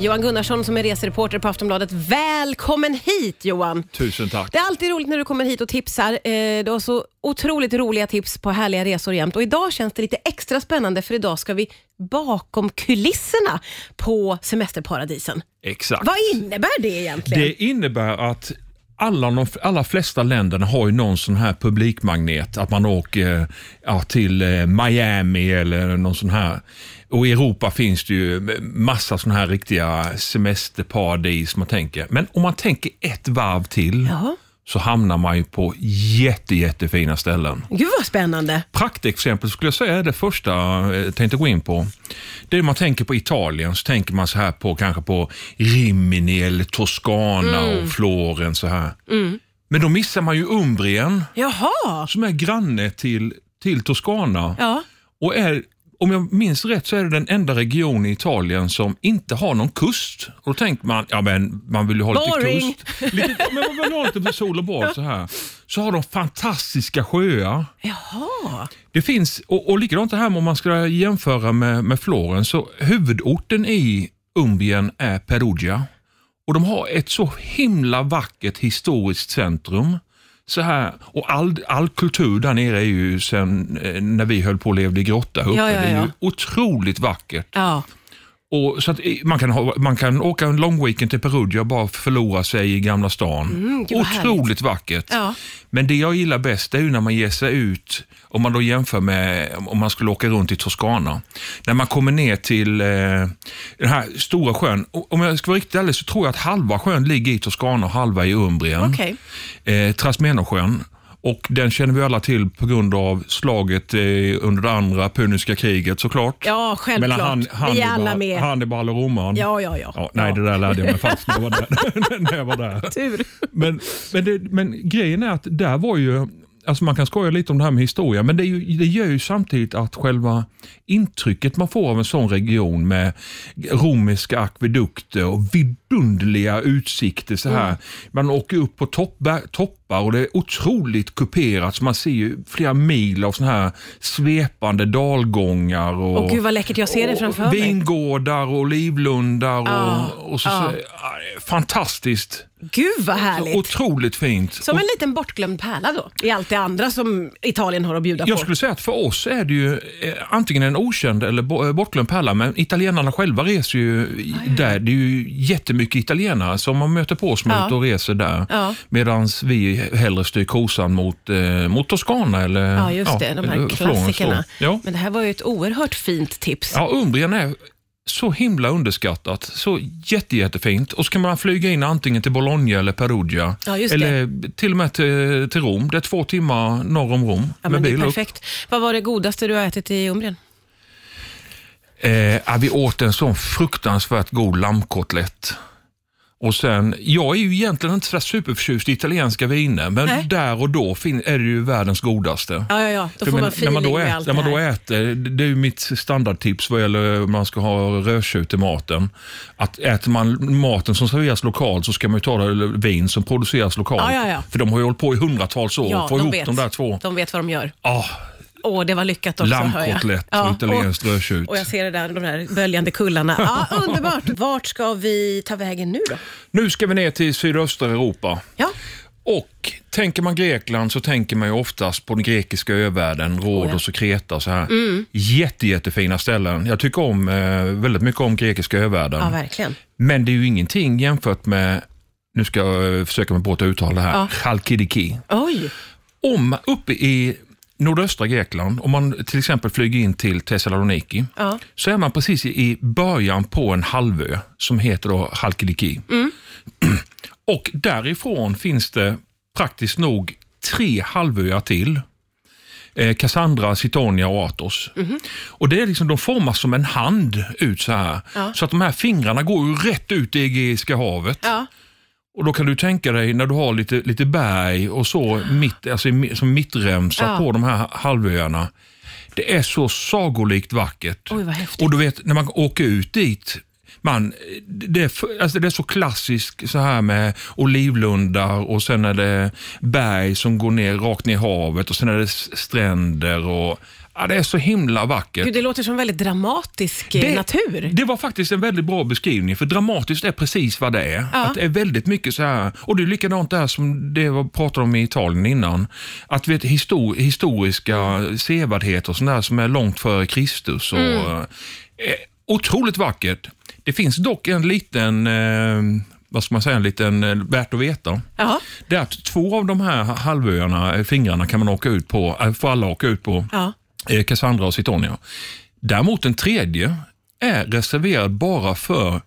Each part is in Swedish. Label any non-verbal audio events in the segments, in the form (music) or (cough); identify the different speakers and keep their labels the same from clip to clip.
Speaker 1: Johan Gunnarsson som är resereporter på Aftonbladet. Välkommen hit Johan!
Speaker 2: Tusen tack.
Speaker 1: Det är alltid roligt när du kommer hit och tipsar. Eh, Du har så otroligt roliga tips på härliga resor jämt. Och idag känns det lite extra spännande för idag ska vi bakom kulisserna på semesterparadisen.
Speaker 2: Exakt.
Speaker 1: Vad innebär det egentligen?
Speaker 2: Det innebär att alla de alla flesta länderna har ju någon sån här publikmagnet. Att man åker ja, till eh, Miami eller någon sån här. Och i Europa finns det ju massa såna här riktiga semesterparadis man tänker. Men om man tänker ett varv till
Speaker 1: Jaha
Speaker 2: så hamnar man ju på jätte, jättefina ställen.
Speaker 1: Gud vad spännande.
Speaker 2: praktexempel skulle jag säga är det första jag tänkte gå in på. Det är man tänker på Italien så tänker man så här på kanske på Rimini eller Toscana och Florens. Så här. Men då missar man ju Umbrien
Speaker 1: Jaha.
Speaker 2: som är granne till, till Toscana.
Speaker 1: Ja.
Speaker 2: Och är, om jag minns rätt så är det den enda region i Italien som inte har någon kust. Och då tänker man, ja men man vill ju ha
Speaker 1: Boring.
Speaker 2: lite kust. Lite, men man vill ha lite sol och bad så här. Så har de fantastiska sjöar.
Speaker 1: Jaha.
Speaker 2: Det finns, och, och likadant det här om man ska jämföra med, med Florens, så huvudorten i Umbien är Perugia. Och de har ett så himla vackert historiskt centrum. Så här, och all, all kultur där nere är ju sen eh, när vi höll på och levde i grotta uppe.
Speaker 1: Ja, ja,
Speaker 2: Det är
Speaker 1: ja.
Speaker 2: ju otroligt vackert. Och så eh, man, kan ha, man kan åka en lång weekend till Perugia och bara förlora sig i Gamla stan.
Speaker 1: Mm,
Speaker 2: Otroligt vackert.
Speaker 1: Ja.
Speaker 2: Men det jag gillar bäst är när man ger sig ut, om man då jämför med om man skulle åka runt i Toscana. När man kommer ner till eh, den här stora sjön. Om jag ska vara riktigt ärlig så tror jag att halva sjön ligger i Toscana och halva i Umbrien.
Speaker 1: Okej.
Speaker 2: Eh, Trasmenosjön. Och den känner vi alla till på grund av slaget eh, under det andra puniska kriget såklart.
Speaker 1: Ja, självklart. Vi är alla med.
Speaker 2: Hannibal och romaren.
Speaker 1: Ja, ja, ja.
Speaker 2: Ja, nej, det där lärde jag mig faktiskt när jag var där. (laughs) (laughs) när jag var där.
Speaker 1: Tur.
Speaker 2: Men, men, det, men grejen är att där var ju, alltså man kan skoja lite om det här med historia, men det, är ju, det gör ju samtidigt att själva intrycket man får av en sån region med romerska akvedukter och vidunderliga utsikter så här. Man åker upp på topp, toppar och det är otroligt kuperat så man ser ju flera mil av såna här svepande dalgångar. Och,
Speaker 1: Åh gud vad läckert, jag ser det
Speaker 2: och
Speaker 1: framför mig.
Speaker 2: Vingårdar och olivlundar.
Speaker 1: Ja,
Speaker 2: Och, och så,
Speaker 1: ja.
Speaker 2: så, ja, fantastiskt.
Speaker 1: Gud vad härligt.
Speaker 2: Otroligt fint.
Speaker 1: Som
Speaker 2: Och
Speaker 1: en liten bortglömd pärla då, i allt det andra som Italien har att bjuda
Speaker 2: jag
Speaker 1: på.
Speaker 2: skulle säga att för oss är det ju eh, antingen en okänd eller eh, bortglömd pärla, men italienarna själva reser ju i- där. Det är ju jättemycket italienare som man möter på som är ute och reser där.
Speaker 1: Ja.
Speaker 2: Medan vi hellre styr kosan mot, eh, mot Toscana eller
Speaker 1: Ja, just det. De här klassikerna.
Speaker 2: Ja.
Speaker 1: Men det här var ju ett oerhört fint tips.
Speaker 2: Ja, Umbrien är så himla underskattat. Så jätte, jättefint. Och så kan man flyga in antingen till Bologna eller Perugia.
Speaker 1: Ja,
Speaker 2: eller till och med till, till Rom. Det är två timmar norr om Rom
Speaker 1: Ja,
Speaker 2: med
Speaker 1: men det är
Speaker 2: bil upp.
Speaker 1: perfekt. Vad var det godaste du har ätit i Umbrien?
Speaker 2: Eh, vi åt en sån fruktansvärt god lammkotlett. Och sen, jag är ju egentligen inte så superförtjust i italienska viner, men
Speaker 1: Nej.
Speaker 2: där och då är det ju världens godaste.
Speaker 1: Ja, ja, ja. Då får man feeling
Speaker 2: när man då,
Speaker 1: med
Speaker 2: äter,
Speaker 1: allt
Speaker 2: när man
Speaker 1: det
Speaker 2: då äter, det är ju mitt standardtips vad gäller om man ska ha rödtjut i maten. Att äter man maten som serveras lokalt så ska man ju ta vin som produceras lokalt.
Speaker 1: Ja, ja, ja.
Speaker 2: För de har ju hållit på i hundratals år.
Speaker 1: Ja,
Speaker 2: Få
Speaker 1: de
Speaker 2: ihop
Speaker 1: vet.
Speaker 2: de där två.
Speaker 1: De vet vad de gör.
Speaker 2: Ah,
Speaker 1: Åh, det var lyckat också
Speaker 2: lammkotlett och italienskt rödtjut.
Speaker 1: och jag ser det där, de där böljande kullarna. Ja, (laughs) underbart. Vart ska vi ta vägen nu då?
Speaker 2: Nu ska vi ner till sydöstra Europa.
Speaker 1: Ja,
Speaker 2: Och tänker man Grekland så tänker man ju oftast på den grekiska övärlden, Rhodos och Kreta så här. Jätte, jättefina ställen. Jag tycker om, eh, väldigt mycket om grekiska övärlden.
Speaker 1: ja verkligen.
Speaker 2: Men det är ju ingenting jämfört med, nu ska jag försöka mig på att uttala det här,
Speaker 1: Ja.
Speaker 2: Chalkidiki.
Speaker 1: Oj,
Speaker 2: Om uppe i nordöstra Grekland, om man till exempel flyger in till Thessaloniki,
Speaker 1: Ja.
Speaker 2: så är man precis i- början på en halvö som heter då Chalkidiki. (clears throat) Och därifrån finns det praktiskt nog tre halvöar till. Eh, Cassandra, Citonia och Athos. Och det är liksom, de formas som en hand ut så här.
Speaker 1: Ja.
Speaker 2: Så att de här fingrarna går rätt ut i Egeiska havet.
Speaker 1: ja.
Speaker 2: Och Då kan du tänka dig när du har lite, lite berg och så mitt, alltså, som mittremsa
Speaker 1: Ja.
Speaker 2: på de här halvöarna. Det är så sagolikt vackert.
Speaker 1: Oj.
Speaker 2: Och du vet, när man åker ut dit, man, det, är, alltså det är så klassiskt så här med olivlundar och sen är det berg som går ner rakt ner i havet och sen är det stränder. och Ja, det är så himla vackert.
Speaker 1: Gud, det låter som väldigt dramatisk eh,
Speaker 2: Det-
Speaker 1: natur.
Speaker 2: Det var faktiskt en väldigt bra beskrivning, för dramatiskt är precis vad det är.
Speaker 1: Ja.
Speaker 2: Att det är väldigt mycket så här, och det är likadant där som det vi pratade om i Italien innan. Att vet, histor, historiska sevärdheter och sånt där som är långt före Kristus. Och,
Speaker 1: Mm.
Speaker 2: eh, otroligt vackert. Det finns dock en liten, eh, vad ska man säga, en liten eh, värt att veta.
Speaker 1: Ja.
Speaker 2: Det är att två av de här halvöarna, eh, fingrarna, kan man åka ut på, äh, får alla åka ut på.
Speaker 1: Ja.
Speaker 2: Cassandra och Citonia. Däremot den tredje är reserverad bara för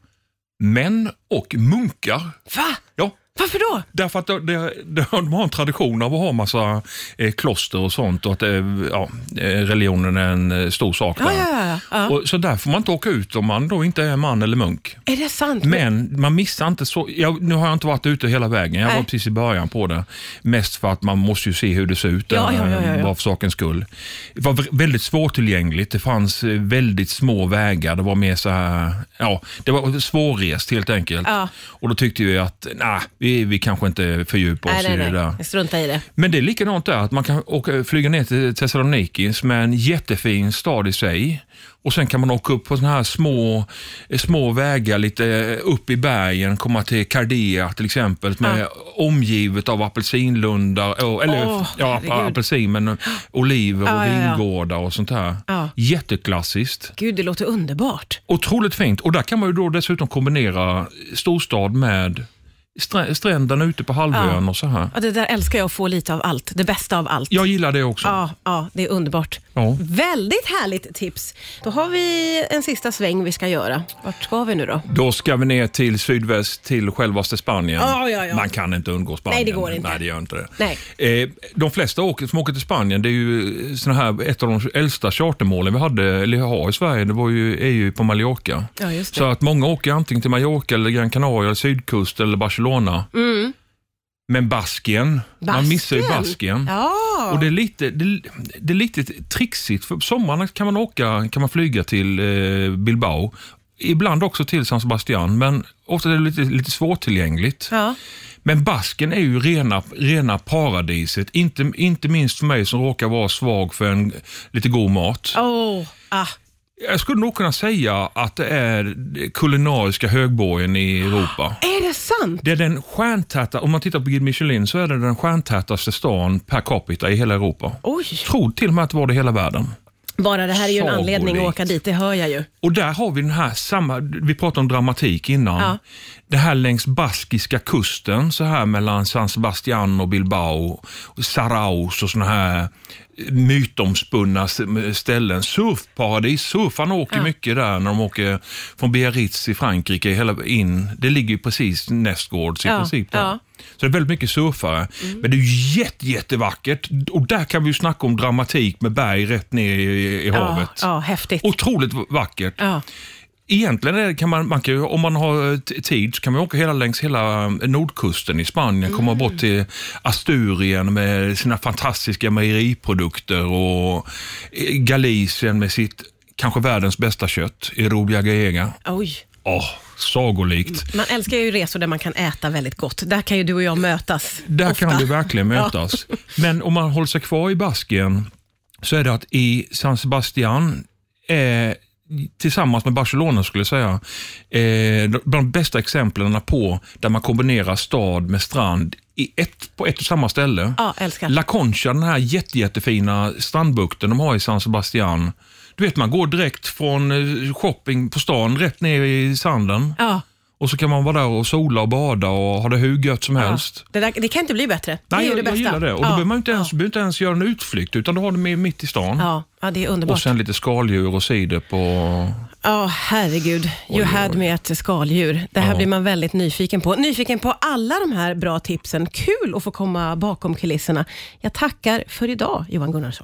Speaker 2: män och munkar.
Speaker 1: Va?
Speaker 2: Ja,
Speaker 1: Varför då?
Speaker 2: därför att de, de, de har en tradition av att ha massa eh, kloster och sånt och att eh, ja, eh, religionen är en eh, stor sak där.
Speaker 1: ja, ja.
Speaker 2: Och, så där får man inte åka ut om man då inte är man eller munk.
Speaker 1: Är det sant?
Speaker 2: Men man missar inte så... Jag, nu har jag inte varit ute hela vägen. Jag
Speaker 1: Nej.
Speaker 2: var precis i början på det. Mest för att man måste ju se hur det ser ut.
Speaker 1: Ja,
Speaker 2: där,
Speaker 1: ja, ja.
Speaker 2: Bara för sakens skull. Det var väldigt svårtillgängligt. Det fanns väldigt små vägar. Det var mer så här... Ja, det var svårrest helt enkelt. Och då tyckte vi att nej, vi, vi kanske inte fördjupar oss
Speaker 1: nej, nej,
Speaker 2: i det
Speaker 1: nej.
Speaker 2: där.
Speaker 1: Jag struntar i det.
Speaker 2: Men det är likadant där, att man kan åka, flyga ner till Thessaloniki som är en jättefin stad i sig. Och Sen kan man åka upp på såna här små, små vägar lite upp i bergen, komma till Cardea till exempel, med omgivet av apelsinlundar, och- eller
Speaker 1: Åh,
Speaker 2: ja,
Speaker 1: herregud.
Speaker 2: apelsin, men oliver och
Speaker 1: ja, ja.
Speaker 2: vingårdar och sånt här.
Speaker 1: Ja.
Speaker 2: Jätteklassiskt.
Speaker 1: Gud, det låter underbart.
Speaker 2: Otroligt fint. Och där kan man ju då dessutom kombinera storstad med stränderna ute på halvön
Speaker 1: Ja.
Speaker 2: och så här.
Speaker 1: Ja, det där älskar jag att få lite av allt. Det bästa av allt.
Speaker 2: Jag gillar det också.
Speaker 1: Ja, ja, det är underbart.
Speaker 2: Ja.
Speaker 1: Väldigt härligt tips. Då har vi en sista sväng vi ska göra. Vart ska vi nu då?
Speaker 2: Då ska vi ner till sydväst, till självaste Spanien.
Speaker 1: Ja, ja, ja.
Speaker 2: Man kan inte undgå Spanien.
Speaker 1: Nej, det går inte.
Speaker 2: Nej, det gör inte det.
Speaker 1: Nej.
Speaker 2: Eh, de flesta åker, som åker till Spanien, det är ju såna här, ett av de äldsta chartermålen vi hade, eller har i Sverige, det var ju, är ju på Mallorca.
Speaker 1: Ja, just det.
Speaker 2: Så att många åker antingen till Mallorca, eller Gran Canaria, eller sydkust eller Barcelona.
Speaker 1: Mm.
Speaker 2: Men Baskien, man missar ju Baskien.
Speaker 1: Ja.
Speaker 2: Och det är, lite, det, det är lite trixigt. För på sommaren kan man åka, kan man flyga till eh, Bilbao. Ibland också till San Sebastian, men ofta är det lite, lite svårtillgängligt.
Speaker 1: ja.
Speaker 2: Men Basken är ju rena, rena paradiset. Inte, inte minst för mig som råkar vara svag för en lite god mat.
Speaker 1: Åh, ah.
Speaker 2: Jag skulle nog kunna säga att det är kulinariska högborgen i Europa.
Speaker 1: Är det sant?
Speaker 2: Det är den stjärntäta, om man tittar på Guide Michelin så är det den stjärntätaste stan per capita i hela Europa.
Speaker 1: Oj.
Speaker 2: tror till och med att det var det i hela världen.
Speaker 1: Bara det här är ju en
Speaker 2: Sagolikt.
Speaker 1: anledning att åka dit, det hör jag ju.
Speaker 2: Och där har vi den här samma, vi pratade om dramatik innan.
Speaker 1: Ja.
Speaker 2: Det här längs baskiska kusten, så här mellan San Sebastian och Bilbao, och Saraus och såna här mytomspunna ställen. Surfparadis, surfarna åker
Speaker 1: Ja.
Speaker 2: mycket där när de åker från Biarritz i Frankrike hela in. Det ligger ju precis nästgårds i
Speaker 1: Ja,
Speaker 2: princip. Där.
Speaker 1: ja.
Speaker 2: Så det är väldigt mycket surfare. Men det är jätte, jättevackert och där kan vi ju snacka om dramatik med berg rätt ner i, i havet.
Speaker 1: Ja, ja, häftigt.
Speaker 2: Otroligt vackert.
Speaker 1: Ja.
Speaker 2: Egentligen kan man, man kan om man har t- tid så kan man åka hela längs hela eh, nordkusten i Spanien, komma bort till Asturien med sina fantastiska mejeriprodukter och eh, Galicien med sitt kanske världens bästa kött, i Rubia Gallega.
Speaker 1: Oj.
Speaker 2: Åh, sagolikt.
Speaker 1: Man älskar ju resor där man kan äta väldigt gott. Där kan ju du och jag mötas.
Speaker 2: Där
Speaker 1: ofta.
Speaker 2: kan du verkligen mötas. Men om man håller sig kvar i Baskien så är det att i San Sebastian är tillsammans med Barcelona skulle jag säga, eh, de bästa exemplen på där man kombinerar stad med strand i ett, på ett och samma ställe.
Speaker 1: Ja, älskar.
Speaker 2: La Concha, den här jätte, jättefina strandbukten de har i San Sebastian. Du vet, man går direkt från eh, shopping på stan rätt ner i sanden
Speaker 1: Ja,
Speaker 2: och så kan man vara där och sola och bada och ha det hur gött som
Speaker 1: ja.
Speaker 2: helst.
Speaker 1: Det, där, det kan inte bli bättre. Det
Speaker 2: Nej,
Speaker 1: är
Speaker 2: jag,
Speaker 1: det bästa.
Speaker 2: jag gillar det. Och då
Speaker 1: ja.
Speaker 2: behöver man inte ens,
Speaker 1: ja.
Speaker 2: behöver inte ens göra en utflykt, utan du har det med mitt i stan.
Speaker 1: Ja, ja, det är underbart.
Speaker 2: Och sen lite skaldjur och cider på...
Speaker 1: Ja, herregud. You
Speaker 2: Oj,
Speaker 1: had
Speaker 2: oj.
Speaker 1: med ett skaldjur. Det här
Speaker 2: Ja.
Speaker 1: blir man väldigt nyfiken på. Nyfiken på alla de här bra tipsen. Kul att få komma bakom kulisserna. Jag tackar för idag, Johan Gunnarsson.